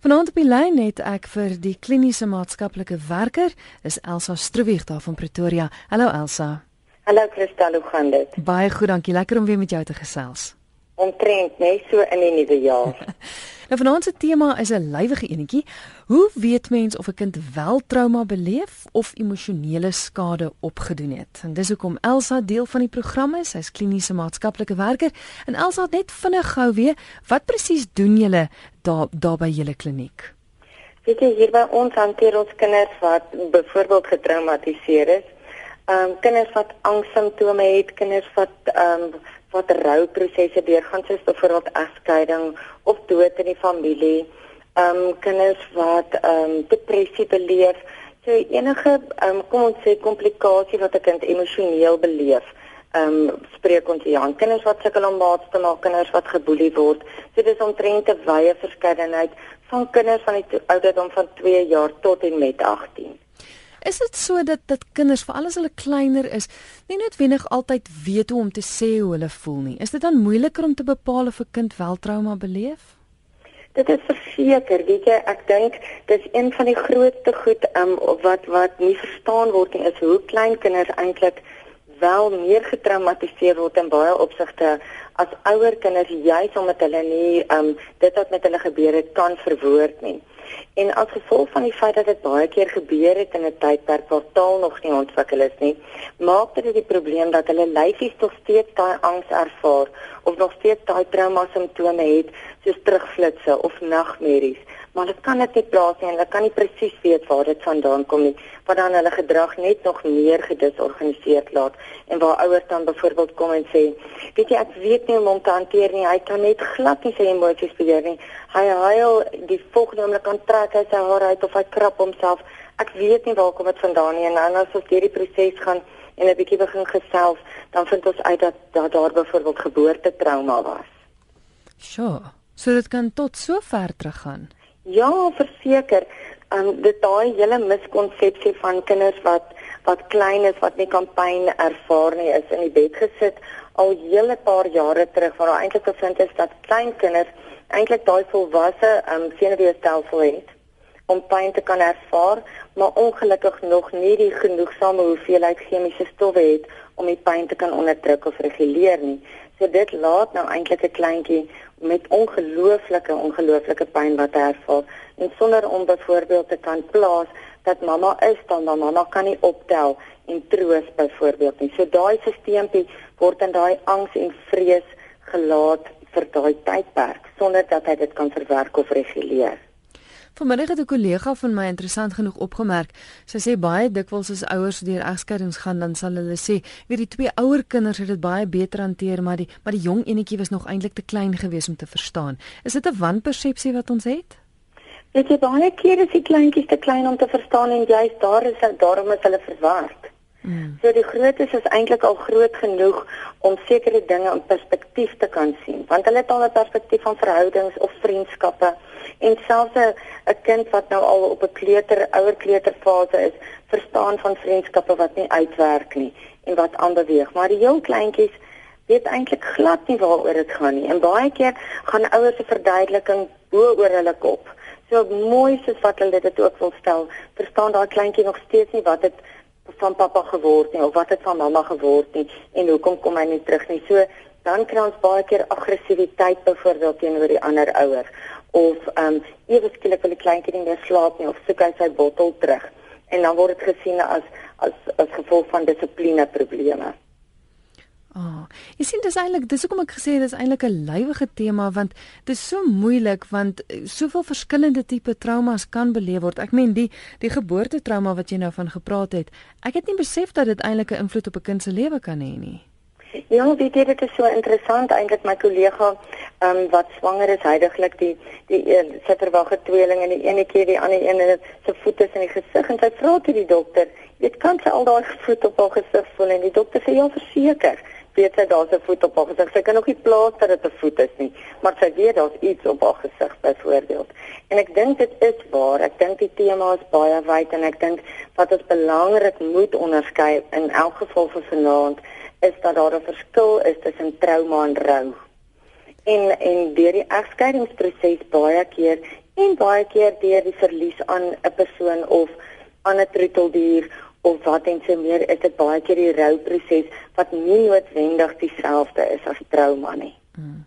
Vanaand op die lyn het ek vir die kliniese maatskaplike werker is Elsa Struwig daar van Pretoria. Hallo Elsa. Hallo Christel, hoe gaan dit? Baie goed, dankie. Lekker om weer met jou te gesels. Omtrent net so in die nuwe jaar. Nou vanaand se tema is 'n lywige enetjie. Hoe weet mens of 'n kind wel trauma beleef of emosionele skade opgedoen het? En dis hoekom Elsa deel van die program is. Sy's kliniese maatskaplike werker en Elsa net vinnig gou weer, wat presies doen julle daar daar by julle kliniek? Weet jy hier by ons hanteer ons kinders wat byvoorbeeld getraumatiseer is. Ehm um, kinders wat angssimptome het, kinders wat ehm um, wat rouprosesse deurgaan soos byvoorbeeld egskeiding of dood in die familie. Ehm um, kinders wat ehm um, depressie beleef. So enige ehm um, kom ons sê komplikasie wat 'n kind emosioneel beleef. Ehm um, spreek ons hier aan kinders wat sukkel om maats te maak, kinders wat geboelie word. So dis omtrent 'n wye verskeidenheid van kinders van die ouderdom van 2 jaar tot en met 18. Is dit so dat dat kinders veral as hulle kleiner is, nie noodwendig altyd weet hoe om te sê hoe hulle voel nie? Is dit dan moeiliker om te bepaal of 'n kind wel trauma beleef? Dit is verseker, weet jy, ek dink dis een van die grootste goed um, wat wat nie verstaan word nie is hoe klein kinders eintlik wel meer getraumatiseer word in baie opsigte as ouer kinders juis omdat hulle nie um, dit wat met hulle gebeur het kan verwoord nie. En as gevolg van die feit dat dit baie keer gebeur het in 'n tydperk waar taal nog nie ontwikkel is nie, maak dit die probleem dat hulle lyfies nog steeds daai angs ervaar of nog steeds daai trauma simptome het, soos terugflitsse of nagmerries. Maar dit kan net nie plaas nie en hulle kan nie presies weet waar dit vandaan kom nie wat dan hulle gedrag net nog meer gedisorganiseerd laat. En waar ouers dan byvoorbeeld kom en sê weet jy ek weet nie hoe om te hanteer nie. Hy kan net glad nie sy emosies beheer nie hy huil die volgende oomblik kan trek hy sy hare uit of hy krap homself ek weet nie waar kom dit vandaan nie en dan as ons hierdie proses gaan en 'n bietjie begin gesels dan vind ons uit dat daar daar byvoorbeeld geboorte trauma was Sjoe, so dit kan tot so ver teruggaan. Ja, verseker. Um, dit daai hele miskonsepsie van kinders wat wat klein is wat nie kan pyn ervaar nie is in die bed gesit al hele paar jare terug waar daar eintlik gevind is dat klein kinders eintlik daai volwasse um, senuweestelsel het om pyn te kan ervaar, maar ongelukkig nog nie die genoegsame hoeveelheid chemiese stowwe het om die pyn te kan onderdruk of reguleer nie. So dit laat nou eintlik 'n kleintjie met ongelooflike ongelooflike pyn wat hy ervaar en sonder om byvoorbeeld te kan plaas dat mamma is dan maar mamma kan nie optel en troos byvoorbeeld nie. So daai stelsel word in daai angs en vrees gelaat vir daai tydperk sonder dat hy dit kan verwerk of reguleer. Vanmiddag het 'n kollega van my interessant genoeg opgemerk. Sy sê baie dikwels as ouers deur egskeidings gaan, dan sal hulle sê, "Weet die twee ouer kinders het dit baie beter hanteer, maar die maar die jong enetjie was nog eintlik te klein geweest om te verstaan." Is dit 'n wanpersepsie wat ons het? Dit is baie keer is die kleintjies te klein om te verstaan en juist daar is daarom is hulle verward. Mm. So die grootes is eintlik al groot genoeg om sekere dinge in perspektief te kan sien, want hulle het al 'n perspektief van verhoudings of vriendskappe en selfs 'n kind wat nou al op 'n kleuter ouer kleuterfase is, verstaan van vriendskappe wat nie uitwerk nie en wat aanbeweeg. Maar die jong kleintjies weet eintlik glad nie waaroor dit gaan nie. En baie keer gaan ouers se verduideliking bo oor hulle kop. So mooi soos wat hulle dit ook wil stel, verstaan daai kleintjie nog steeds nie wat dit van pappa geword nie of wat het van mamma geword nie en hoekom kom hy nie terug nie. So dan kry ons baie keer aggressiwiteit byvoorbeeld teenoor die ander ouer of ehm um, ewe skielik wil die kleintjie nie meer slaap nie of soek hy sy bottel terug en dan word dit gesien as as as gevolg van dissipline probleme. Ah, oh, jy sien dis eintlik dis hoekom ek gesê dis eintlik 'n lywige tema want dit is so moeilik want eh, soveel verskillende tipe traumas kan beleef word. Ek meen die die geboortetrauma wat jy nou van gepraat het. Ek het nie besef dat dit eintlik 'n invloed op 'n kind se lewe kan hê nie. Ja, weet jy dit is so interessant eintlik my kollega ehm um, wat swanger is heidaglik die die een sy verwagte tweeling en die ene keer die ander een se voete is in die gesig en sy vra toe die dokter, "Weet kan sy al daai voet op haar gesig voel?" En die dokter sê, "Ja, verseker." Weet sy daar's 'n voet op haar gesig. Sy kan nog nie plaas dat dit 'n voet is nie, maar sy weet daar's iets op haar gesig byvoorbeeld. En ek dink dit is waar. Ek dink die tema is baie wyd en ek dink wat ons belangrik moet onderskei in elk geval vir vanaand is dat daar 'n verskil is tussen trauma en rou. En en deur die egskeidingsproses baie keer en baie keer deur die verlies aan 'n persoon of aan 'n troeteldier of wat en so meer is dit baie keer die rouproses wat nie noodwendig dieselfde is as trauma nie. Hmm.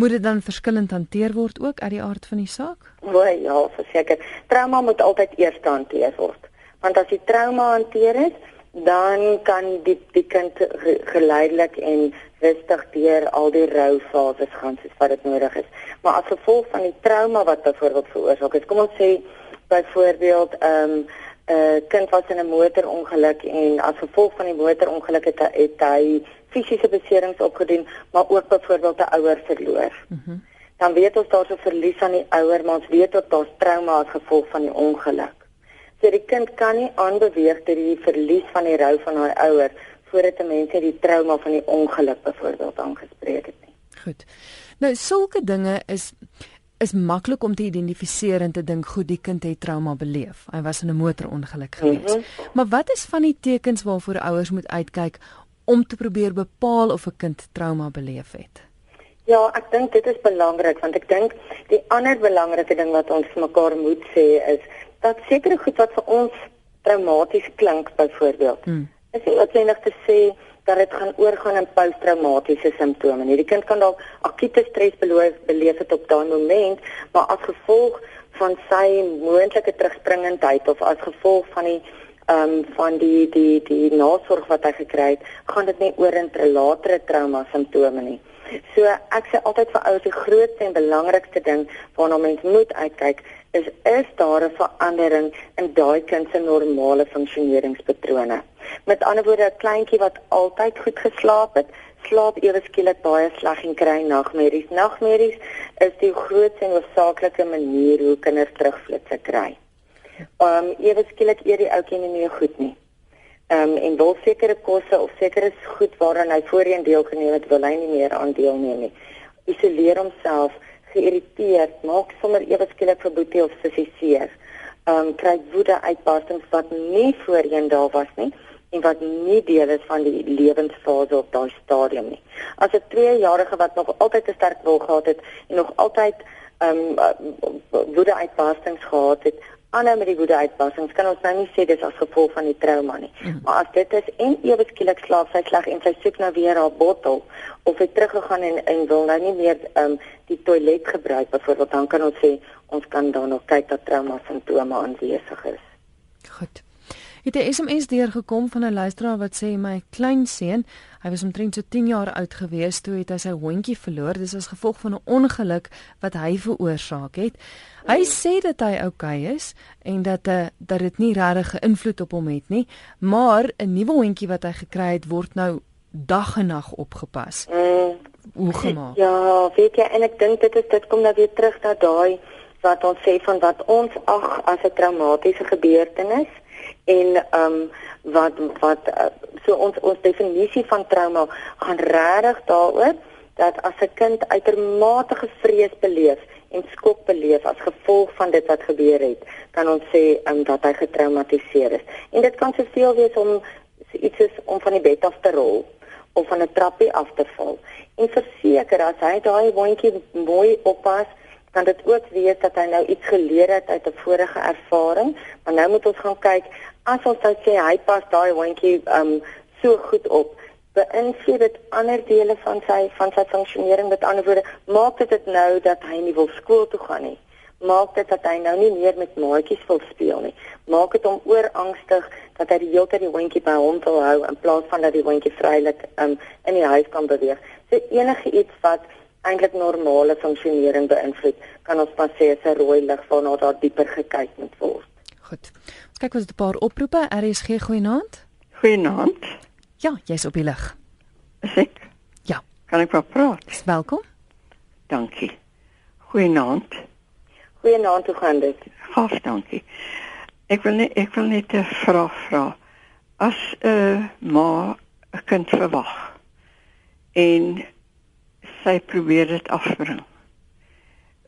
Moet dit dan verskillend hanteer word ook uit die aard van die saak? O ja, verseker. Trauma moet altyd eers hanteer word. Want as die trauma hanteer is, dan kan die die kind geleidelik en rustig deur al die roufases gaan soos wat dit nodig is. Maar as gevolg van die trauma wat byvoorbeeld veroorsaak is, kom ons sê byvoorbeeld 'n um, 'n kind was in 'n motorongeluk en as gevolg van die motorongeluk het, het hy fisiese beserings opgedoen, maar ook byvoorbeeld 'n ouer verloor. Mm -hmm. Dan weet ons daar's 'n verlies aan die ouer, maar ons weet ook daar's trauma as gevolg van die ongeluk. So die kind kan nie aanbeweeg deur die verlies van die rou van haar ouer voordat 'n mens die trauma van die ongeluk byvoorbeeld aangespreek het nie. Goed. Nou sulke dinge is is maklik om te identifiseer en te dink goed die kind het trauma beleef. Hy was in 'n motorongeluk gewees. Mm -hmm. Maar wat is van die tekens waarvoor ouers moet uitkyk om te probeer bepaal of 'n kind trauma beleef het? Ja, ek dink dit is belangrik want ek dink die ander belangrike ding wat ons mekaar moet sê is dat sekere goed wat vir ons traumaties klink byvoorbeeld hmm. is nie noodwendig te sê dat dit gaan oorgaan in posttraumatiese simptome nie. Die kind kan dalk akute stres beleef, beleef het op daai moment, maar as gevolg van sy moontlike terugspringendheid of as gevolg van die ehm um, van die die die nasorg wat hy gekry het, gaan dit nie oor in latere trauma simptome nie. So ek sê altyd vir ouers die grootste en belangrikste ding waarna mens moet uitkyk is is daar 'n verandering in daai kind se normale funksioneringspatrone. Met ander woorde 'n kleintjie wat altyd goed geslaap het, slaap ewe skielik baie sleg en kry nagmerries. Nagmerries is die grootste en hoofsaaklike manier hoe kinders terugflitsse kry. Um ewe skielik eet die ouetjie nie meer goed nie. Um en wil sekere kosse of sekere goed waaraan hy voorheen deelgeneem het, wil hy nie meer aan deelneem nie. Isoleer homself geïrriteerd, maak sommer ewe skielik vir boetie of sussie seer. Um kry woede uitbarstings wat nie voorheen daar was nie en wat nie deel is van die lewensfase op daai stadium nie. As 'n 2-jarige wat nog altyd 'n sterk wil gehad het en nog altyd um woede uitbarstings gehad het, aanhou met die woede uitbarstings, kan ons nou nie sê dis as gevolg van die trauma nie. Mm. Maar as dit is en ewe skielik slaap sy sleg en sy soek nou weer haar bottel of hy teruggegaan en en wil nou nie meer um die toilet gebruik byvoorbeeld, dan kan ons sê ons kan dan nog kyk dat trauma simptome aanwesig is. Goed. Het 'n SMS deurgekom van 'n luisteraar wat sê my kleinseun, hy was omtrent so 10 jaar oud gewees toe het hy sy hondjie verloor. Dis as gevolg van 'n ongeluk wat hy veroorsaak het. Hy sê dat hy oukei okay is en dat uh, dat dit nie regtig 'n invloed op hom het nie, maar 'n nuwe hondjie wat hy gekry het word nou dag en nag opgepas. Mm. Hoe gemaak? Ja, weet jy en ek dink dit is dit kom nou weer terug na daai wat ons sê van wat ons ag as 'n traumatiese gebeurtenis en ehm um, wat wat uh, so ons ons definisie van trauma gaan regtig daaroor dat as 'n kind uitermate vrees beleef en skok beleef as gevolg van dit wat gebeur het, kan ons sê um, dat hy getraumatiseer is. En dit kan soveel wees om iets is om van die bed af te rol of van 'n trappie af te val. En verseker as hy daai hondjie mooi oppas kan dit ook wees dat hy nou iets geleer het uit 'n vorige ervaring, maar nou moet ons gaan kyk as ons sou sê hy pas daai hondjie um so goed op, beïnvloed dit ander dele van sy van sy funksionering met ander woorde, maak dit dit nou dat hy nie wil skool toe gaan nie. Maak dit dat hy nou nie meer met maatjies wil speel nie. Maak dit hom oorangstig dat hy die hele tyd die hondjie by hom wil hou in plaas van dat die hondjie vrylik um in die huis kan beweeg. So enige iets wat eintlik normale funksionering beïnvloed, kan ons pas sê is 'n rooi lig waarna daar dieper gekyk moet word. Goed. Ons kyk wat 'n paar oproepe. RSG goeienaand. Goeienaand. Ja, jy's op die lig. Ek. Ja. Kan ek maar praat? Welkom. Dankie. Goeienaand. Goeienaand, hoe gaan dit? Goed, dankie. Ek wil net ek wil net 'n vraag vra. As 'n uh, ma 'n kind verwag en sy probeer dit afbring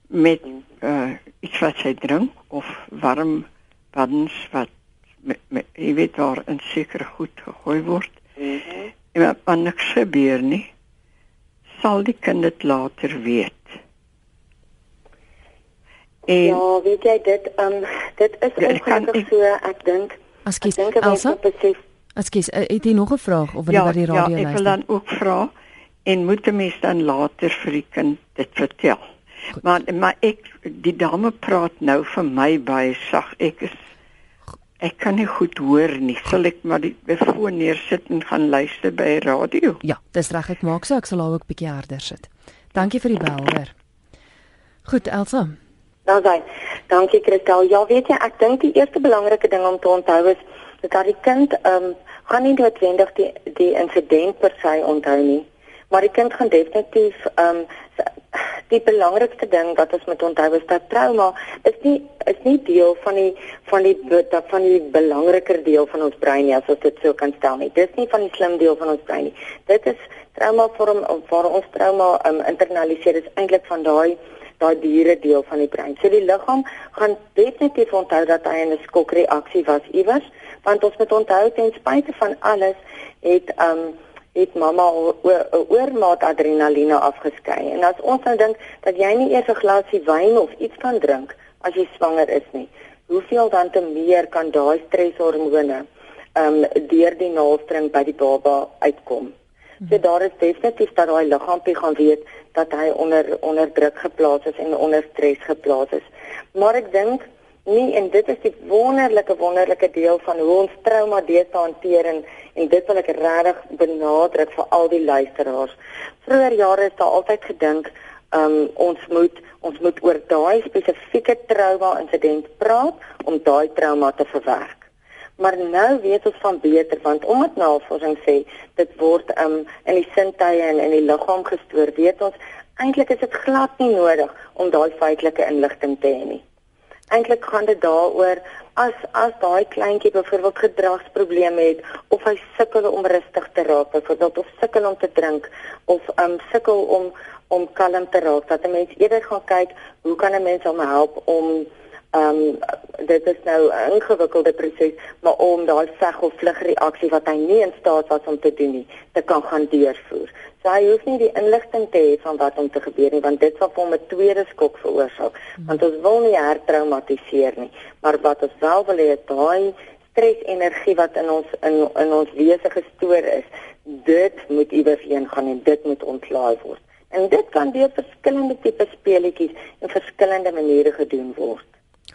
met uh iets wat sy drink of warm waddens wat met, met jy weet daar in sekere goed gegooi word. Mhm. Mm en wat niks gebeur nie, sal die kind dit later weet. En ja, weet jy dit um dit is ongelukkig so ek dink Ekskuus, Elsa. Ekskuus, eh, het jy nog 'n vraag of wil jy ja, by die radio luister? Ja, ek wil dan ook vra en moet 'n mens dan later vir die kind dit vertel? Goed. Maar maar ek die dame praat nou vir my baie sag. Ek is ek kan nie goed hoor nie. Sal ek maar die foon neersit en gaan luister by radio? Ja, dis reg ek maak so ek sal haar ook bietjie harder sit. Dankie vir die bel, hoor. Goed, Elsa. Dan sê, dankie Christel. Ja, weet jy, ek dink die eerste belangrike ding om te onthou is dat die kind ehm um, gaan nie noodwendig die die insident per se onthou nie, maar die kind gaan definitief ehm um, die belangrikste ding wat ons moet onthou is dat trauma is nie is nie deel van die van die van die belangriker deel van ons brein nie as ons dit so kan stel nie. Dit is nie van die slim deel van ons brein nie. Dit is trauma vorm waar ons trauma um, internaliseer is eintlik van daai daai diere deel van die brein. So die liggaam gaan definitief onthou dat hy 'n skokreaksie was iewers, want ons moet onthou ten spyte van alles het um het mamma 'n oormaat adrenalien afgeskei. En as ons nou dink dat jy nie eers 'n glasie wyn of iets kan drink as jy swanger is nie, hoeveel dan te meer kan daai streshormone ehm um, deur die naaldstring by die baba uitkom? So daar is definitief dat daai liggaampie gaan weet dat hy onder onder druk geplaas is en onder stres geplaas is. Maar ek dink nie en dit is die wonderlike wonderlike deel van hoe ons trauma deesdae hanteer en, en dit wil ek regtig benadruk vir al die luisteraars. Vroeger jare is daar altyd gedink um, ons moet ons moet oor daai spesifieke trauma insident praat om daai trauma te verwerk. Maar nou weet ons van beter want omdat navorsing sê dit word um, in die sintuie en in die liggaam gestoor, weet ons eintlik is dit glad nie nodig om daai feitelike inligting te hê nie. Eintlik gaan dit daaroor as as daai kleintjie byvoorbeeld gedragsprobleme het of hy sukkel om rustig te raak, byvoorbeeld of sukkel om te drink of um sukkel om om kalm te raak, dat 'n mens eerder gaan kyk hoe kan 'n mens hom help om um dit is nou 'n ingewikkelde proses, maar om daai veg of vlug reaksie wat hy nie in staat was om te doen nie, te kan gaan deurvoer. So hy hoef nie die inligting te hê van wat om te gebeur nie, want dit sal hom 'n tweede skok veroorsaak. Want ons wil nie hertraumatiseer nie, maar wat ons wel wil hê is daai stresenergie wat in ons in in ons wese gestoor is, dit moet iewers heen gaan en dit moet ontlaai word. En dit kan deur verskillende tipe speletjies en verskillende maniere gedoen word.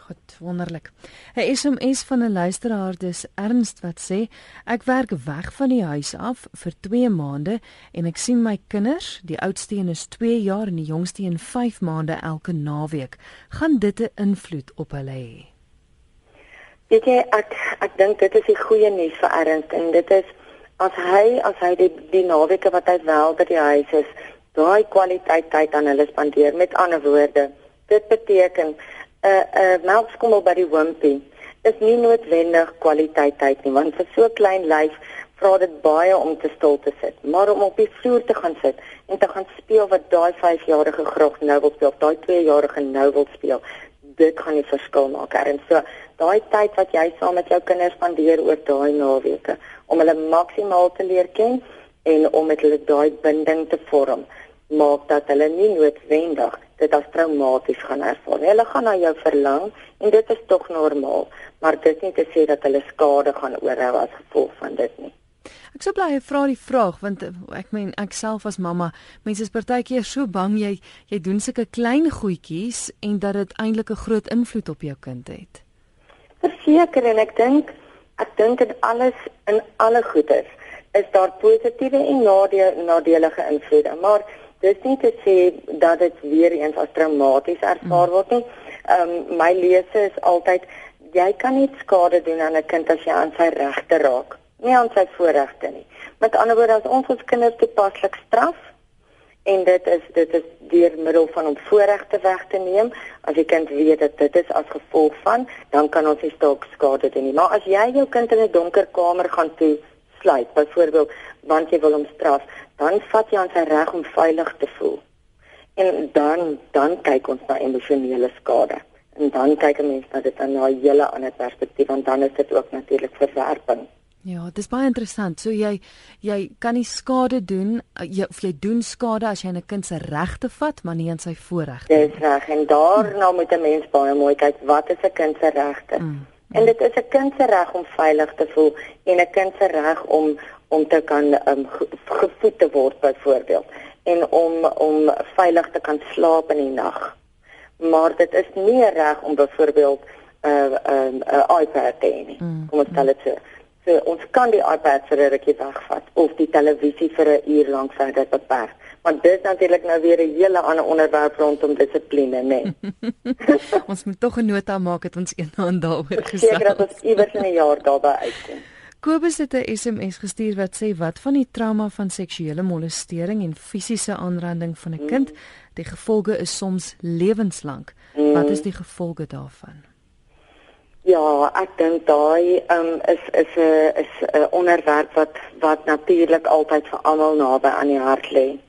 Goed, wonderlik. 'n SMS van 'n luisteraar dis Ernst wat sê ek werk weg van die huis af vir 2 maande en ek sien my kinders, die oudste een is 2 jaar en die jongste een 5 maande elke naweek. Gaan dit 'n invloed op hulle hê? Weet jy ek ek dink dit is die goeie nuus vir Ernst en dit is as hy as hy die, die naweke wat hy wel by die huis is, daai kwaliteit tyd aan hulle spandeer met ander woorde. Dit beteken 'n uh, 'n uh, melkskommel by die wimpie is nie noodwendig kwaliteit tyd nie want vir so klein lyf vra dit baie om te stil te sit maar om op die vloer te gaan sit en te gaan speel wat daai 5-jarige graag nou wil speel of daai 2-jarige nou wil speel dit gaan die verskil maak en so daai tyd wat jy saam met jou kinders spandeer oor daai naweke om hulle maksimaal te leer ken en om met hulle daai binding te vorm maak dat hulle nie noodwendig dit as traumaties gaan ervaar. Hulle gaan na jou verlang en dit is tog normaal, maar dit nie te sê dat hulle skade gaan oorhou as gevolg van dit nie. Ek sou bly vra die vraag want eh, ek meen ek self as mamma, mense is partykeer so bang jy jy doen sulke klein goedjies en dat dit eintlik 'n groot invloed op jou kind het. Verseker en ek dink ek dink dit alles in alle goeders is daar positiewe en nadelige invloede, maar dis nie te sê dat dit weer eens as traumaties ervaar word nie. Ehm um, my lese is altyd jy kan nie skade doen aan 'n kind as jy aan sy regte raak, nie aan sy voorregte nie. Met ander woorde as ons ons kinders toepaslik straf en dit is dit is deur middel van om voorregte weg te neem, as die kind weet dat dit is as gevolg van, dan kan ons nie stok skade doen nie. Maar as jy jou kind in 'n donker kamer gaan toe sluit, byvoorbeeld want jy wil hom straf, dan vat jy aan sy reg om veilig te voel. En dan dan kyk ons na emosionele skade. En dan kyk 'n mens na dit in 'n hele ander perspektief want dan is dit ook natuurlik verwerping. Ja, dit is baie interessant. So jy jy kan nie skade doen eh, jy, of jy doen skade as jy 'n kind se regte vat, maar nie in sy voorregte nie. Dis reg en daarna moet 'n mens baie mooi kyk wat is 'n kind se regte. Mm. En dit is 'n kind se reg om veilig te voel en 'n kind se reg om om te kan um, gevoed te word byvoorbeeld en om om veilig te kan slaap in die nag. Maar dit is nie reg om byvoorbeeld 'n uh, 'n uh, 'n uh, iPad te hê nie. Mm. Kom ons stel dit so. So ons kan die iPad vir 'n rukkie wegvat of die televisie vir 'n uur lank verder beperk. Want dit is natuurlik nou weer 'n hele ander onderwerp rondom dissipline, né? Nee. ons moet tog 'n nota maak dat ons eendag daaroor gesels. Seker dat ons iewers in 'n jaar daarby uitkom. Kobus het 'n SMS gestuur wat sê wat van die trauma van seksuele molestering en fisiese aanranding van 'n kind, die gevolge is soms lewenslank. Wat is die gevolge daarvan? Ja, ek dink daai um, is is 'n is 'n onderwerp wat wat natuurlik altyd vir almal naby aan die hart lê.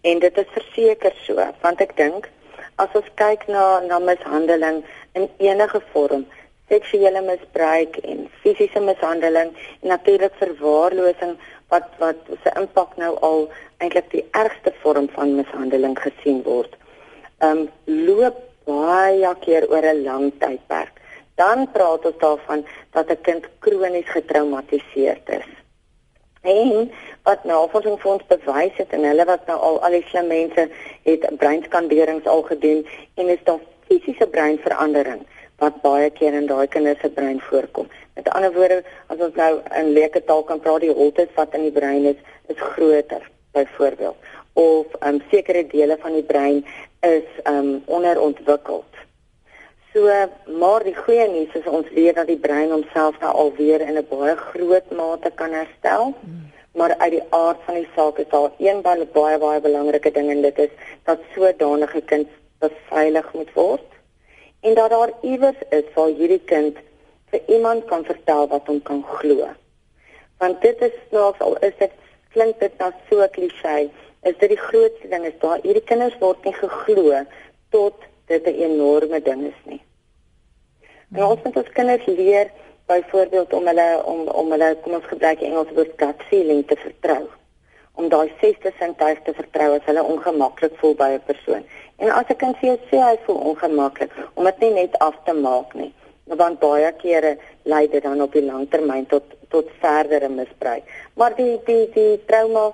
En dit is verseker so, want ek dink as ons kyk na na mishandeling in enige vorm, seksuele misbruik en fisiese mishandeling en natuurlik verwaarlosing wat wat se impak nou al eintlik die ergste vorm van mishandeling gesien word. Um loop baie keer oor 'n lang tydperk dan praat ons daarvan dat 'n kind kronies getraumatiseerd is. En wat navorsing vir ons bewys het en hulle wat nou al al die slim mense het breinskanderings al gedoen en is daar fisiese breinverandering wat baie keer in daai kinders se brein voorkom. Met ander woorde, as ons nou in leuke taal kan praat, die holtes wat in die brein is, is groter byvoorbeeld of um, sekere dele van die brein is um, onderontwikkeld So maar die goeie nuus is ons weet dat die brein homself nou alweer in 'n baie groot mate kan herstel. Hmm. Maar uit die aard van die saak is daar een baie baie belangrike ding en dit is dat sodanige kind beveilig moet word en dat daar iewers is waar hierdie kind vir iemand kan vertel wat hom kan glo. Want dit is snaaks al is dit klink dit nou so klise, is dit die grootste ding is daar hierdie kinders word nie geglo tot dit 'n enorme ding is nie. En ons moet ons kinders leer byvoorbeeld om hulle om om hulle kom ons gebruik die Engelse woord gut feeling te vertrou. Om daai sesde sintuig te vertrou as hulle ongemaklik voel by 'n persoon. En as 'n kind vir sê hy voel ongemaklik, om dit nie net af te maak nie. Want baie kere lei dit dan op die langtermyn tot tot verdere misbruik. Maar die die die trauma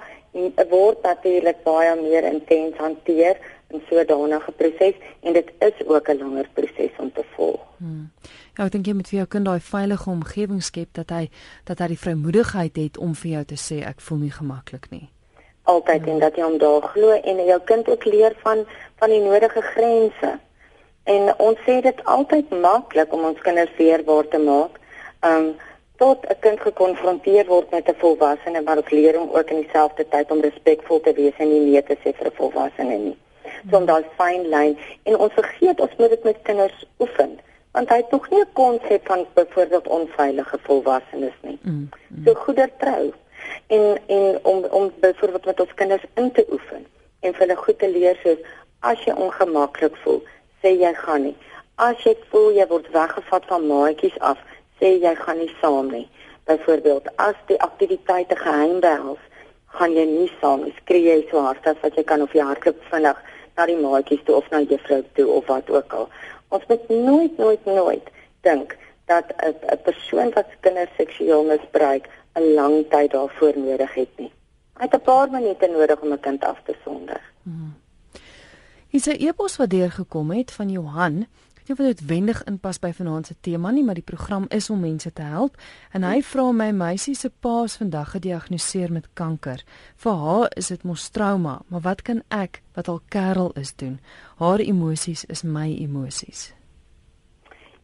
word natuurlik baie meer intens hanteer in so 'n danige proses en dit is ook 'n langer proses om te volg. Hmm. Ja, ek dink jy moet vir jou kind daai veilige omgewing skep dat hy dat hy die vrymoedigheid het om vir jou te sê ek voel nie gemaklik nie. Altyd hmm. en dat jy hom daar glo en jou kind ook leer van van die nodige grense. En ons sê dit altyd maklik om ons kinders weerbaar te maak. Um tot 'n kind gekonfronteer word met 'n volwassene wat ook leer om ook in dieselfde tyd om respekvol te wees en nie nee te sê vir 'n volwassene nie so om daai fyn lyn en ons vergeet ons moet dit met kinders oefen want hy het nog nie 'n konsep van byvoorbeeld onveilige volwassenes nie. Mm, mm. So goeder trou en en om om byvoorbeeld met ons kinders in te oefen en vir hulle goed te leer soos as jy ongemaklik voel, sê jy gaan nie. As jy voel jy word weggevat van maatjies af, sê jy gaan nie saam nie. Byvoorbeeld as die aktiwiteite geheim behels, gaan jy nie saam nie. Skree jy so hard as wat jy kan of jy hardloop vinnig na die maatjies toe of na juffrou toe of wat ook al. Ons moet nooit nooit nooit dink dat 'n persoon wat kinders seksueel misbruik 'n lang tyd daarvoor nodig het nie. Hy het 'n paar minute nodig om 'n kind af te sonder. Hmm. Hier is 'n e-pos wat deurgekom het van Johan nie of dit wendig inpas by vanaand se tema nie, maar die program is om mense te help en hy vra my meisie se pa is vandag gediagnoseer met kanker. Vir haar is dit mos trauma, maar wat kan ek wat al kerel is doen? Haar emosies is my emosies.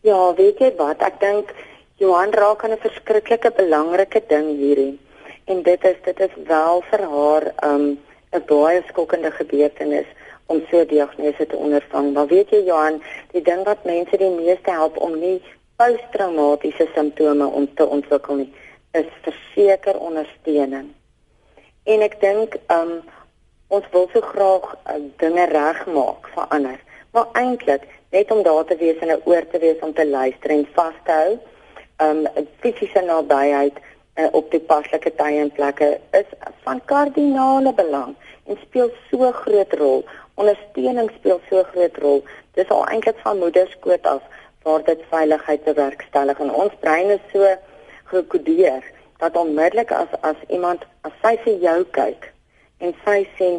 Ja, weet jy wat? Ek dink Johan raak aan 'n verskriklike belangrike ding hierdie. En dit is dit is wel vir haar um 'n baie skokkende gebeurtenis om so 'n diagnose te ondervang. Maar weet jy Johan, die ding wat mense die meeste help om nie posttraumatiese simptome om te ontwikkel nie, is verseker ondersteuning. En ek dink um ons wil so graag uh, dinge regmaak vir ander, maar eintlik net om daar te wees en 'n oor te wees om te luister en vas te hou, um fisiese nabyheid uh, op toepaslike tye en plekke is van kardinale belang en speel so groot rol. Ondersteuning speel so groot rol. Dis al eintlik van moederskoot af waar dit veiligheid bewerkstellig en ons brein is so gekodeer dat onmiddellik as as iemand as sy vir jou kyk en sy sê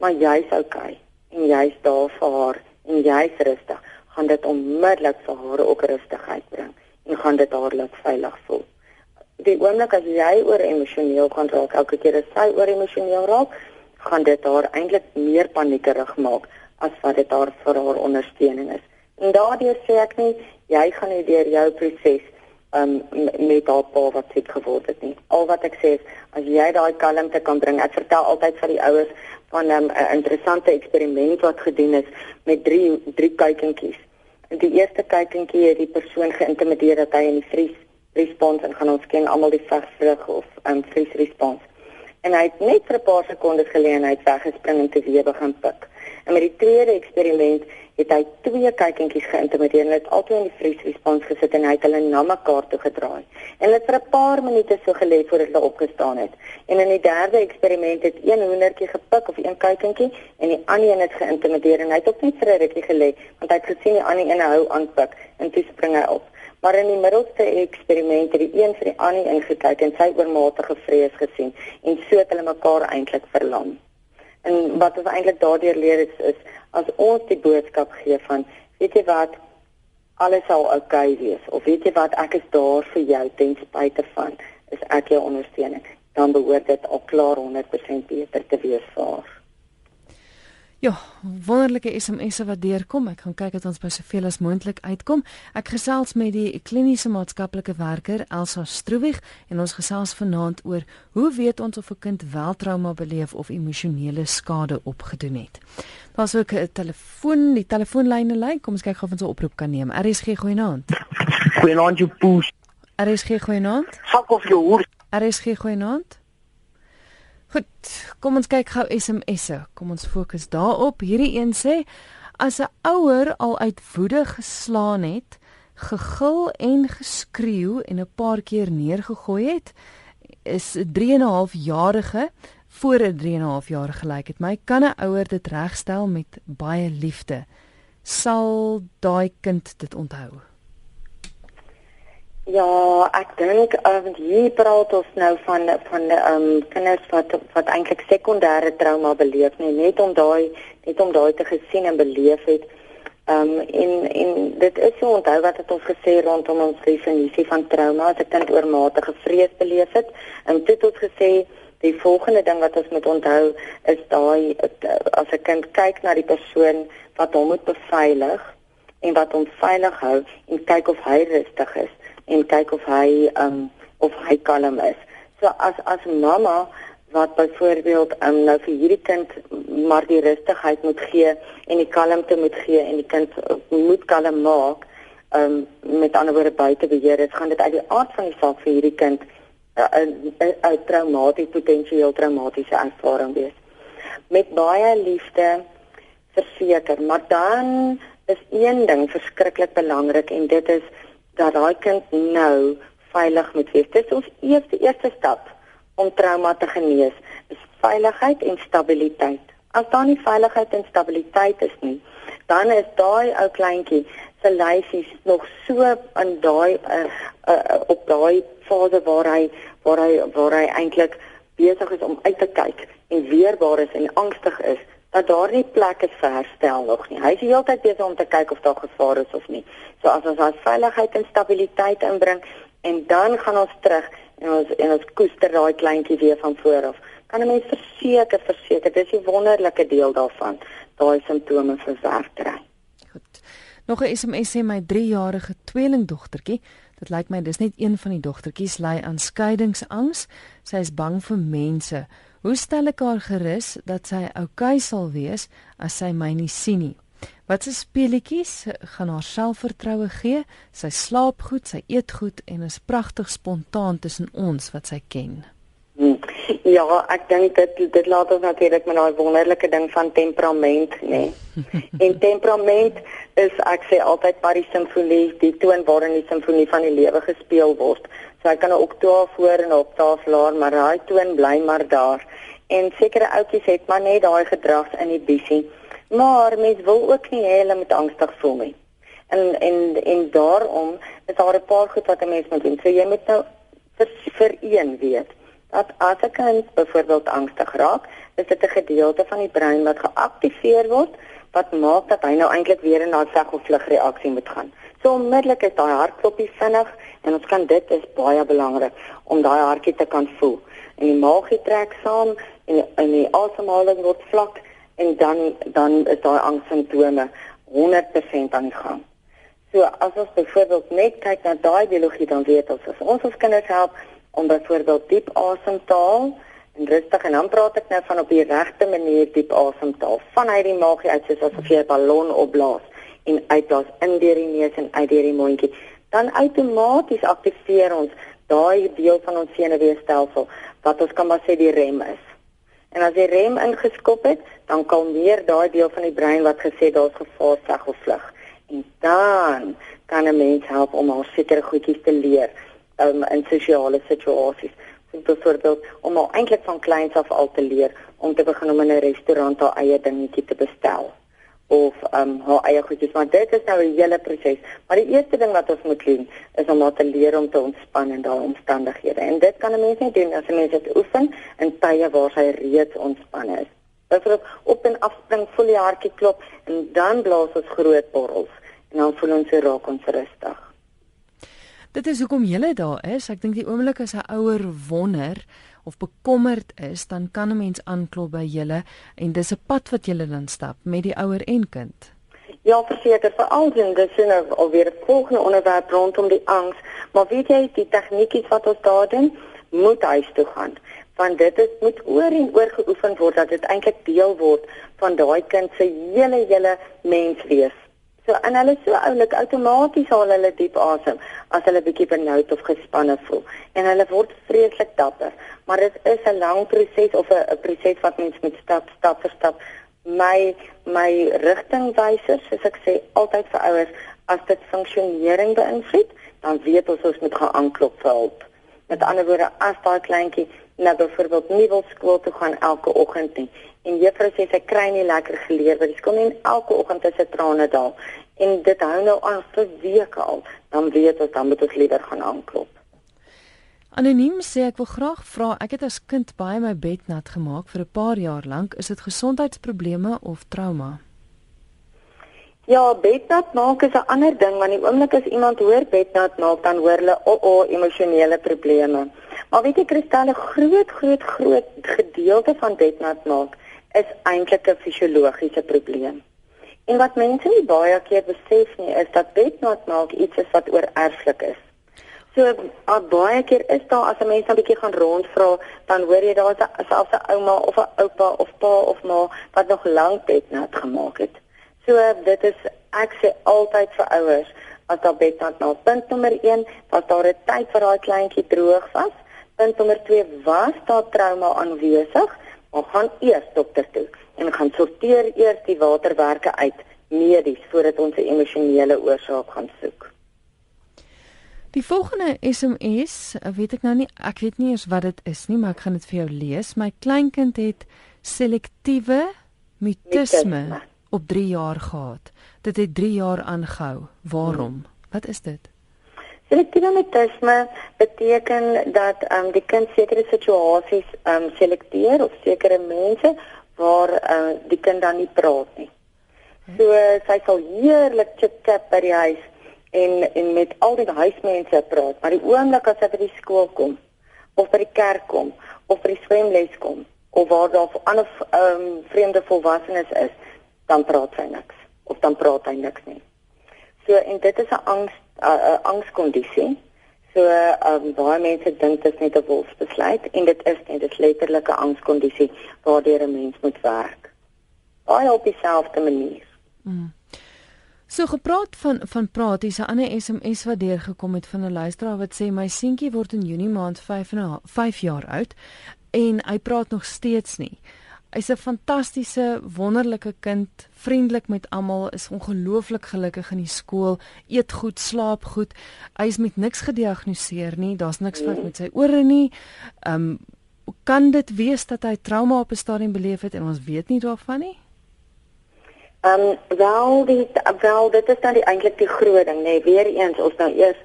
maar jy's okay en jy's daar vir haar en jy's rustig, gaan dit onmiddellik vir haar ook rustigheid bring en gaan dit haar laat veilig voel. Die oomblik as jy oor emosioneel gaan raak, elke keer as sy oor emosioneel raak, gaan dit haar eintlik meer paniekerig maak as wat dit haar vir haar ondersteuning is. En daardeur sê ek nie jy gaan nie deur jou proses um met haar pa wat siek geword het nie. Al wat ek sê is as jy daai kalmte kan bring. Ek vertel altyd vir die ouers van 'n um, interessante eksperiment wat gedoen is met drie drie kuikentjies. In die eerste kuikentjie het die persoon geïntimideer dat hy in die vries respons en gaan ons ken almal die versvrug of um, vries respons. En hy het net vir 'n paar sekondes geleen en hy het weggespring en te weer begin pik. En met die tweede eksperiment het hy twee kuikentjies geïntimideer en hulle het albei in die vriesrespons gesit en hy het hulle na mekaar toe gedraai. En hulle het vir 'n paar minute so gelê voordat hulle opgestaan het. En in die derde eksperiment het een hoendertjie gepik of een kuikentjie en die ander een het geïntimideer en hy het ook net vir 'n rukkie gelê want hy het gesien die ander een hou aan pik en toe spring hy op. Maar in die middelste eksperiment het die een vir die ander ingekyk en sy oormatige vrees gesien en so het hulle mekaar eintlik verlam. En wat ons eintlik daardeur leer is, is as ons die boodskap gee van weet jy wat alles sal oukei okay wees of weet jy wat ek is daar vir jou ten spyte van is ek jou ondersteuning dan behoort dit al klaar 100% beter te wees vir haar. Ja, wonderlike SMS'e wat deurkom. Ek gaan kyk dat ons by soveel as moontlik uitkom. Ek gesels met die kliniese maatskaplike werker Elsa Stroewig en ons gesels vanaand oor hoe weet ons of 'n kind wel trauma beleef of emosionele skade opgedoen het. Daar's ook 'n telefoon, die telefoonlyne lyn. Kom ons kyk of ons 'n oproep kan neem. RSG goeienaand. Goeienaand jou poes. RSG goeienaand. Fuck of jou hoer. RSG goeienaand. Goed, kom ons kyk gou SMS'e. Kom ons fokus daarop. Hierdie een sê as 'n ouer al uit woede geslaan het, gegil en geskreeu en 'n paar keer neergegooi het, is 'n 3 en 'n half jarige voor 'n 3 en 'n half jaar gelyk het. My kan 'n ouer dit regstel met baie liefde. Sal daai kind dit onthou? Ja, ek dink um, hier praat ons nou van van ehm um, kinders wat wat eintlik sekondêre trauma beleef, nie net om daai net om daai te gesien en beleef het. Ehm um, en en dit is so onthou wat het ons gesê rondom ons definisie van trauma as 'n kind oormatige vrees beleef het. En dit het gesê die volgende ding wat ons moet onthou is daai as 'n kind kyk na die persoon wat hom moet beveilig en wat hom veilig hou en kyk of hy rustig is en kyk of hy um of hy kalm is. So as as mamma wat byvoorbeeld um nou vir hierdie kind maar die rustigheid moet gee en die kalmte moet gee en die kind moet kalm maak um met ander woorde buite beheer is gaan dit uit die aard van die saak vir hierdie kind 'n 'n traumaties potensieel traumatiese ervaring wees. Met baie liefde verseker, maar dan is een ding verskriklik belangrik en dit is dat daai kind nou veilig moet wees. Dit is ons eerste eerste stap om trauma te genees, is veiligheid en stabiliteit. As daar nie veiligheid en stabiliteit is nie, dan is daai ou kleintjie se lyfies nog so in daai uh, uh, op daai fase waar hy waar hy waar hy eintlik besig is om uit te kyk en weerbaar is en angstig is dat daar nie plek is vir herstel nog nie. Hy is heeltyd besig om te kyk of daar gevaar is of nie. So as ons daai veiligheid en stabiliteit inbring en dan gaan ons terug en ons en ons koester daai kleintjie weer van voor af. Kan 'n mens verseker verseker dis die wonderlike deel daarvan, daai simptome verwerk kry. Goed. Nog 'n SMS sê my 3-jarige tweelingdogtertjie Dit lyk my dis net een van die dogtertjies ly aan skeiingsangs. Sy is bang vir mense. Hoe stel ek haar gerus dat sy oukei sal wees as sy my nie sien nie? Wat se speletjies gaan haar selfvertroue gee? Sy slaap goed, sy eet goed en is pragtig spontaan tussen ons wat sy ken. Hmm. Ja, ek dink dit dit laat ons natuurlik met daai wonderlike ding van temperament, nê. Nee. en temperament is ek sê altyd maar die simfonie, die toon waarin die simfonie van die lewe gespeel word. So ek kan 'n oktaaf voor en 'n oktaaf laer, maar daai toon bly maar daar. En sekere ouetjies het maar net daai gedragsinhibisie. Maar mens wil ook nie hê hulle moet angstig voel nie. En en en daarom is daar 'n paar goed wat 'n mens moet doen. So jy moet nou vir vir een weet dat as 'n kind byvoorbeeld angstig raak, is dit 'n gedeelte van die brein wat geaktiveer word wat maak dat hy nou eintlik weer in 'n veg of vlug reaksie moet gaan. So onmiddellik is daai hartklopie vinnig en ons kan dit is baie belangrik om daai hartjie te kan voel. En die maagie trek saam en en die asemhaling word vlak en dan dan is daai angssimptome 100% aan die gang. So as ons byvoorbeeld net kyk na daai biologie dan weet ons as ons ons kinders help om byvoorbeeld diep asem te haal en rustig en dan praat ek nou van op die regte manier diep asem te haal vanuit die maagie uit soos asof jy 'n ballon opblaas en uitblaas in deur die neus en uit deur die mondjie dan outomaties aktiveer ons daai deel van ons senuweestelsel wat ons kan maar sê die rem is. En as die rem ingeskop het, dan kalmeer daai deel van die brein wat gesê daar's gevaar, veg of vlug. En dan kan 'n mens help om al sekere goedjies te leer um, in sosiale situasies. So byvoorbeeld om al eintlik van kleins af al te leer om te begin om in 'n restaurant haar eie dingetjie te bestel of um haar eie goedjies maar dit is nou 'n hele proses. Maar die eerste ding wat ons moet doen is om haar te leer om te ontspan in daai omstandighede. En dit kan 'n mens net doen as 'n mens dit oefen in tye waar sy reeds ontspanne is. Byvoorbeeld op en af spring, voel die hartjie klop en dan blaas ons groot borrels en dan voel ons se raak ons rustig. Dit is hoekom jy daar is. Ek dink die oomblik as 'n ouer wonder of bekommerd is, dan kan 'n mens aanklop by julle en dis 'n pad wat julle dan stap met die ouer en kind. Ja, verseker, veral in dis nou alweer 'n volgende onderwerp rondom die angs, maar weet jy die tegniekies wat ons daar doen, moet huis toe gaan want dit is moet oor en oor geoefen word dat dit eintlik deel word van daai kind se hele hele menswees. So en hulle so oulik outomaties haal hulle diep asem as hulle bietjie benoud of gespanne voel en hulle word vreeslik dapper. Maar dit is 'n lang proses of 'n proses wat mens moet stap stap vir stap. My my rigtingwysers, soos ek sê, altyd vir ouers as dit funksionering beïnvloed, dan weet ons ons moet gaan aanklop vir hulp. Met ander woorde, as daai kleintjie nou byvoorbeeld nie wil skool toe gaan elke oggend nie en juffrou sê sy kry nie lekker geleer by die skool nie en elke oggend is dit trane daal. En dit hou nou aan vir weke al. Dan weet ons dan moet ons liewer gaan aanklop. Anoniem sê ek wil graag vra ek het as kind baie my bed nat gemaak vir 'n paar jaar lank. Is dit gesondheidsprobleme of trauma? Ja, bednat maak is 'n ander ding want die oomblik as iemand hoor bednat maak dan hoor hulle o, oh, oh, emosionele probleme. Maar weet jy Kristal, 'n groot groot groot gedeelte van bednat maak is eintlik 'n fisiologiese probleem. En wat mense nie baie keer besef nie, is dat bednat maak iets is wat oorerflik is. So baie keer is daar as 'n mens 'n bietjie gaan rondvra, dan hoor jy daar's selfs 'n ouma of 'n oupa of pa of ma wat nog lank bednat gemaak het. So dit is ek sê altyd vir ouers as daar bednat maak. Punt nommer 1, was daar 'n tyd vir daai kleintjie droog was Punt nommer 2 was daar trauma aanwesig, maar gaan eers dokter toe en gaan sorteer eers die waterwerke uit medies voordat ons 'n emosionele oorsaak gaan soek. Die volgende SMS, weet ek nou nie, ek weet nie eers wat dit is nie, maar ek gaan dit vir jou lees. My kleinkind het selektiewe mutisme op 3 jaar gehad. Dit het 3 jaar aangehou. Waarom? Hmm. Wat is dit? Selektiewe mutisme beteken dat um, die kind sekere situasies um, selekteer of sekere mense waar uh, die kind dan nie praat nie. So sy sal heerlik chit-chat by die huis en en met al die huismense praat, maar die oomblik as sy by die skool kom of by die kerk kom of by die swemles kom of waar daar ander um, vreemde volwassenes is, dan praat sy niks of dan praat hy niks nie. So en dit is 'n angs 'n uh, angskondisie. So ehm um, baie mense dink dit is net 'n wolfsbesluit en dit is net 'n letterlike angskondisie waardeur 'n mens moet werk. Baie op dieselfde manier. Mm. So gepraat van van praat, hier's 'n ander SMS wat deurgekom het van 'n luisteraar wat sê my seentjie word in Junie maand 5 en 5 jaar oud en hy praat nog steeds nie. Hy's 'n fantastiese, wonderlike kind, vriendelik met almal, is ongelooflik gelukkig in die skool, eet goed, slaap goed. Hy's met niks gediagnoseer nie. Daar's niks fout met sy ore nie. Um kan dit wees dat hy trauma op 'n stadium beleef het en ons weet nie daarvan nie? Ehm um, wel die wel dit is nou die eintlik die groot ding nê. Nee, Weereens ons nou eers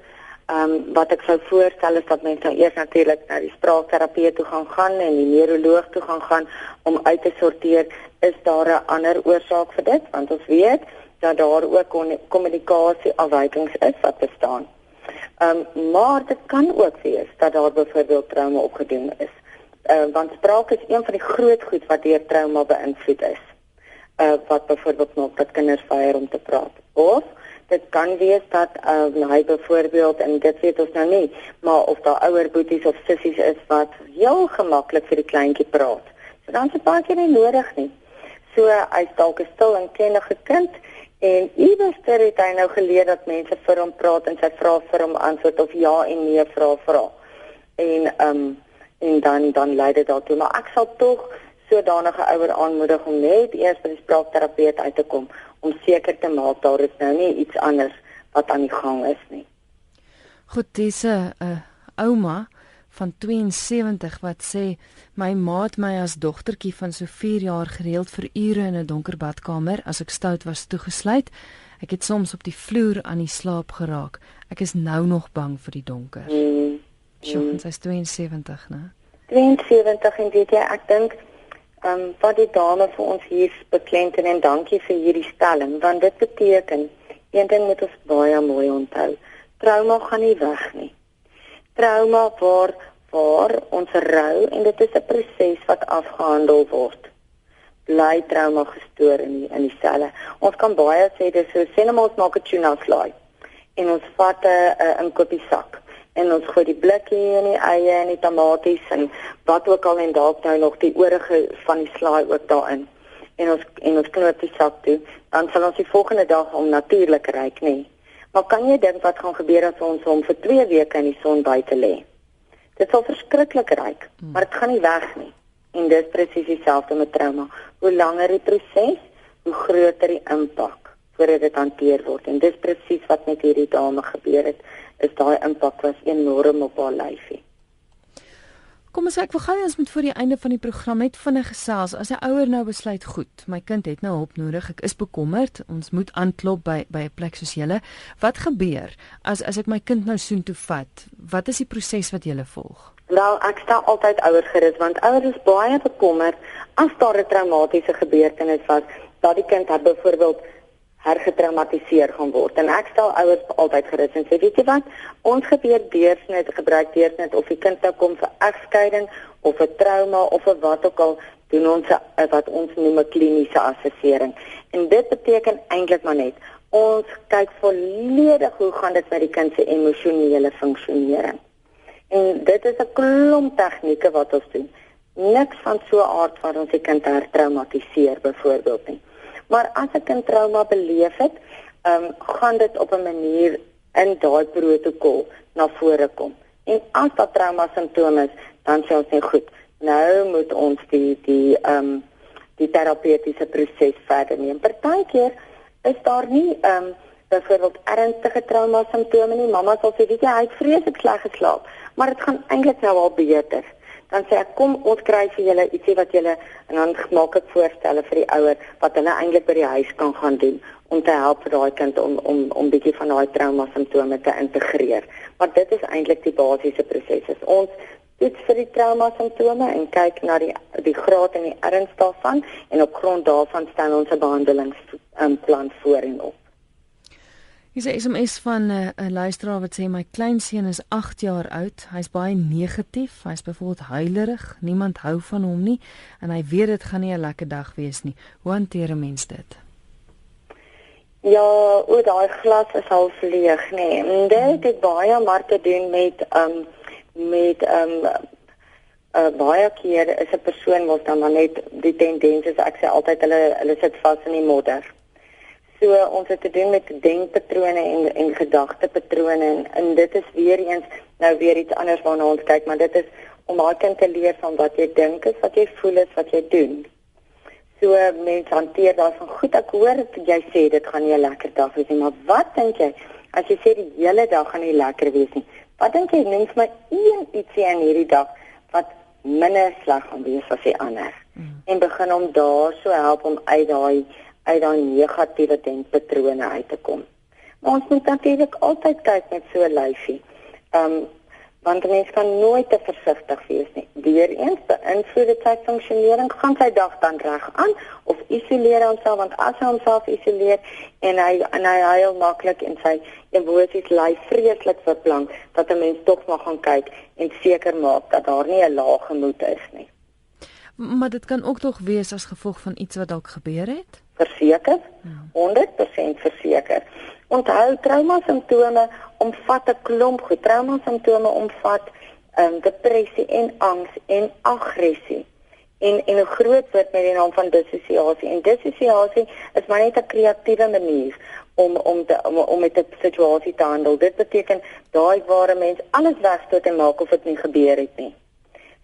ehm um, wat ek sou voorstel is dat mense nou eers natuurlik na die spraakterapeut toe gaan gaan en die neuroloog toe gaan gaan om uit te sorteer is daar 'n ander oorsaak vir dit want ons weet dat daar ook kommunikasie afwykings is wat bestaan. Ehm um, maar dit kan ook wees dat daar byvoorbeeld trauma opgedoen is. Ehm uh, want spraak is een van die groot goed wat deur trauma beïnvloed is. Uh wat byvoorbeeld maak dat kinders weier om te praat. Of dit kan wees dat uh, hy byvoorbeeld en dit weet ons nou nie, maar of daar ouer boeties of sissies is wat heel gemaklik vir die kleintjie praat. So dan se paartjie nie nodig nie. So hy's dalk 'n stil en kennige kind en iewers het hy nou geleer dat mense vir hom praat en sy vra vir hom antwoord of ja en nee vra vra. En ehm um, en dan dan lei dit daartoe, maar ek sal tog sodanige ouer aanmoedig om net eers by die spraakterapeut uit te kom om seker te maak daar is nou nie iets anders wat aan die gang is nie. Goed, dis 'n uh, ouma van 72 wat sê my ma het my as dogtertjie van so 4 jaar gereeld vir ure in 'n donker badkamer as ek stout was toegesluit. Ek het soms op die vloer aan die slaap geraak. Ek is nou nog bang vir die donker. Mm. Sjoe, sy's 72, né? 72 en weet jy, ek dink Ehm um, wat die dame vir ons hier beklemtoon en dankie vir hierdie stelling want dit beteken een ding moet ons baie mooi onthou. Trauma gaan nie weg nie. Trauma waar waar ons rou en dit is 'n proses wat afgehandel word. Bly trauma gestoor in die, in die selle. Ons kan baie sê dis so sê net maar ons maak 'n tuna fly en ons vat 'n 'n koppie sak en ons gooi die blikkie en die eie en die tomaties en wat ook al en dalk nou nog die oorige van die slaai ook daarin. En ons en ons knoop die sak toe dan sal ons die volgende dag om natuurlik ryk nê maar kan jy dink wat gaan gebeur as ons hom vir 2 weke in die son buite lê? Dit sal verskriklik ryk hmm. maar dit gaan nie weg nie. En dis presies dieselfde met trauma. Hoe langer die proses hoe groter die impak voordat dit hanteer word. En dis presies wat met hierdie dame gebeur het is daai impak was enorm op haar lyfie. Kom ons ek wil gou eens met voor die einde van die program net vinnig gesels. As 'n ouer nou besluit, goed, my kind het nou hulp nodig. Ek is bekommerd. Ons moet aanklop by by 'n plek soos julle. Wat gebeur as as ek my kind nou soen toe vat? Wat is die proses wat julle volg? Wel, ek stel altyd ouers gerus want ouers is baie bekommerd as daar 'n traumatiese gebeurtenis was dat die kind het byvoorbeeld hergetraumatiseer gaan word. En ek stel ouers altyd gerus en sê, weet jy wat? Ons gebeur deursnit gebruik deursnit of die kind nou kom vir egskeiding of 'n trauma of 'n wat ook al doen ons wat ons noem 'n kliniese assessering. En dit beteken eintlik maar net ons kyk volledig hoe gaan dit met die kind se emosionele funksionering. En dit is 'n klomp tegnieke wat ons doen. Niks van so 'n aard wat ons die kind hertraumatiseer byvoorbeeld nie. Maar as 'n kind trauma beleef het, ehm um, gaan dit op 'n manier in daai protokol na vore kom. En as daar trauma simptome is, dan sê ons net goed. Nou moet ons die die ehm um, die terapeutiese proses verder neem. Partykeer is daar nie ehm um, byvoorbeeld ernstige trauma simptome nie. Mamma sal sê, "Weet jy, hy het vreeslik sleg geslaap, maar dit gaan eintlik nou al beter." Dan sê ek kom ons kry vir julle ietsie wat julle en dan maak ek voorstelle vir die ouer wat hulle eintlik by die huis kan gaan doen om te help vir daai kind om om om bietjie van daai trauma simptome te integreer. Maar dit is eintlik die basiese proses. Ons toets vir die trauma simptome en kyk na die die graad en die erns daarvan en op grond daarvan stel ons 'n behandelingsplan voor en op. Hier is 'n SMS van 'n uh, luisteraar wat sê my kleinseun is 8 jaar oud. Hy's baie negatief. Hy's byvoorbeeld huilerig. Niemand hou van hom nie en hy weet dit gaan nie 'n lekker dag wees nie. Hoe hanteer 'n mens dit? Ja, oor daai glas is half leeg, nê. Nee. Dit het baie maar te doen met um met um uh, baie keer is 'n persoon mos dan maar net die tendens is ek sê altyd hulle hulle sit vas in die modder. So ons het te doen met denkpatrone en en gedagtepatrone en, en dit is weer eens nou weer iets anders waarna ons kyk, maar dit is om haar kind te leer van wat jy dink is, wat jy voel is, wat jy doen. So mense hanteer daarvan goed. Ek hoor jy sê dit gaan nie 'n lekker dag wees nie, maar wat dink jy as jy sê die hele dag gaan nie lekker wees nie? Wat dink jy noem vir my een ietsie in hierdie dag wat minder sleg gaan wees as die ander? Mm. En begin om daar so help om uit daai uit daai negatiewe denkpatrone uit te kom. Maar ons moet natuurlik altyd kyk met so 'n lyfie. Ehm um, want 'n mens kan nooit te versigtig wees nie. Weereens beïnvloed dit sy funksionering, gaan sy dag dan reg aan of isoleer homself want as hy homself isoleer en hy en hy huil maklik en sy emosies lê vreeslik verplank dat 'n mens tog maar gaan kyk en seker maak dat daar nie 'n lae gemoed is nie. Maar dit kan ook tog wees as gevolg van iets wat dalk gebeur het? Verseker. 100% verseker. Onthou trauma simptome omvat 'n klomp goed. Trauma simptome omvat um, depressie en angs en aggressie. En en 'n groot woord met die naam van dissosiasie. En dissosiasie is maar net 'n kreatiewe manier om om te om, om met 'n situasie te handel. Dit beteken daai waar 'n mens alles wegstoot en maak of dit nie gebeur het nie.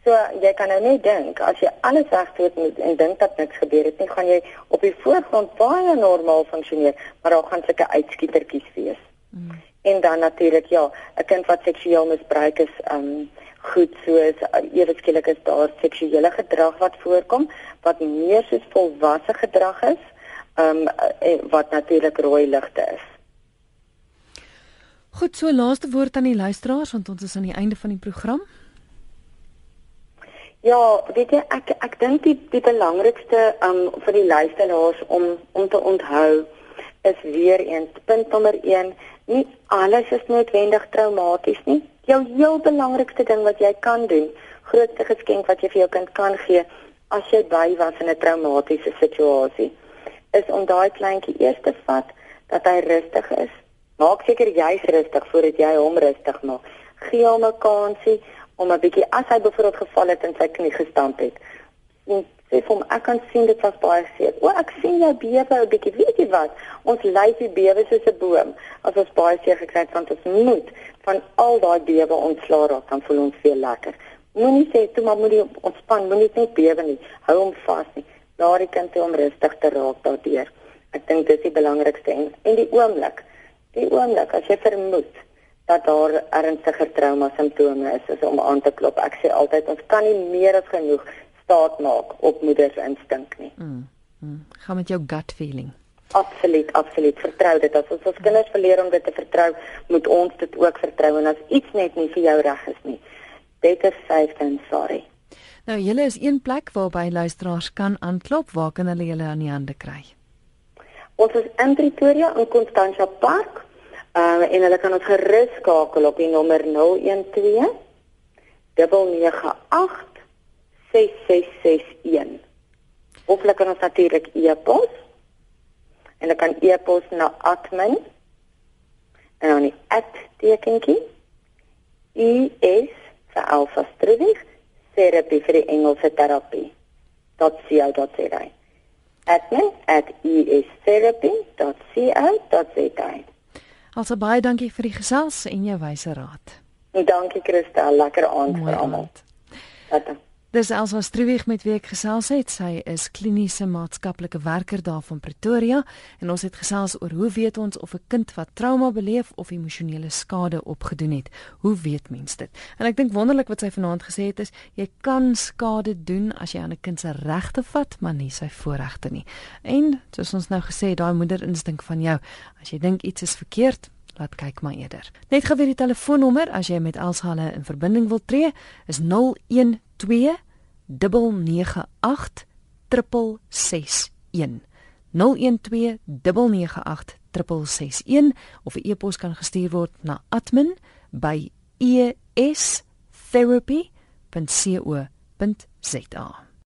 So jy kan nou net dink as jy alles wegstoot en dink dat niks gebeur het nie, gaan jy op die voorgrond baie normaal funksioneer, maar daar gaan sulke uitskietertjies wees. Mm. En dan natuurlik ja, 'n kind wat seksueel misbruik is, um goed soos uh, ewe skielik is daar seksuele gedrag wat voorkom wat meer soos volwasse gedrag is, um wat natuurlik rooi ligte is. Goed, so laaste woord aan die luisteraars want ons is aan die einde van die program. Ja, weet jy ek ek dink die die belangrikste um vir die luisteraars om om te onthou is weer eens punt nommer 1, nie alles is noodwendig traumaties nie. Jou heel belangrikste ding wat jy kan doen, grootste geskenk wat jy vir jou kind kan gee as jy by was in 'n traumatiese situasie, is om daai kleintjie eers te vat dat hy rustig is. Maak seker jy's rustig voordat jy hom rustig maak. Gee hom 'n kansie om 'n bietjie as hy byvoorbeeld geval het en sy knie gestamp het. En sê vir hom ek kan sien dit was baie seer. O, ek sien jou bewe 'n bietjie. Weet jy wat? Ons lyfie bewe soos 'n boom. As ons baie seer gekry het want ons moet van al daai bewe ontslaa raak, dan voel ons veel lekker. Moenie sê toe maar moenie ontspan, moenie net bewe nie. Hou hom vas nie. Laat die kind toe om rustig te raak daardeur. Ek dink dis die belangrikste en en die oomblik. Die oomblik as jy vermoed dat daar ernstige trauma simptome is, is om aan te klop. Ek sê altyd ons kan nie meer as genoeg staat maak op moeders instink nie. Mm. mm. Gaan met jou gut feeling. Absoluut, absoluut. Vertrou dit. As ons ons kinders verleer om dit te vertrou, moet ons dit ook vertrou en as iets net nie vir jou reg is nie, beter safe than sorry. Nou, julle is een plek waarby luisteraars kan aanklop. Waar kan hulle julle aan die hande kry? Ons is in Pretoria in Constantia Park Uh en hulle kan ons gerus skakel op die nommer 012 998 6661. Of hulle kan ons natuurlik e-pos. En hulle kan e-pos na admin en dan die @tekentjie is vir alfa striding terapie vir die Engelse terapie. co.za. admin at estherapy.co.za. Also baie dankie vir die gesels en jou wyse raad. Dankie Christel, lekker aand vir almal. Totsiens. Dis Elsa Struwig met wie ek gesels het. Sy is kliniese maatskaplike werker daar van Pretoria en ons het gesels oor hoe weet ons of 'n kind wat trauma beleef of emosionele skade opgedoen het. Hoe weet mens dit? En ek dink wonderlik wat sy vanaand gesê het is jy kan skade doen as jy aan 'n kind se regte vat, maar nie sy voorregte nie. En soos ons nou gesê het, daai moederinstink van jou, as jy dink iets is verkeerd, laat kyk maar eerder. Net gou weer die telefoonnommer as jy met Elsa hulle in verbinding wil tree, is 012 012 998 of 'n e-pos kan gestuur word na admin@estherapy.co.za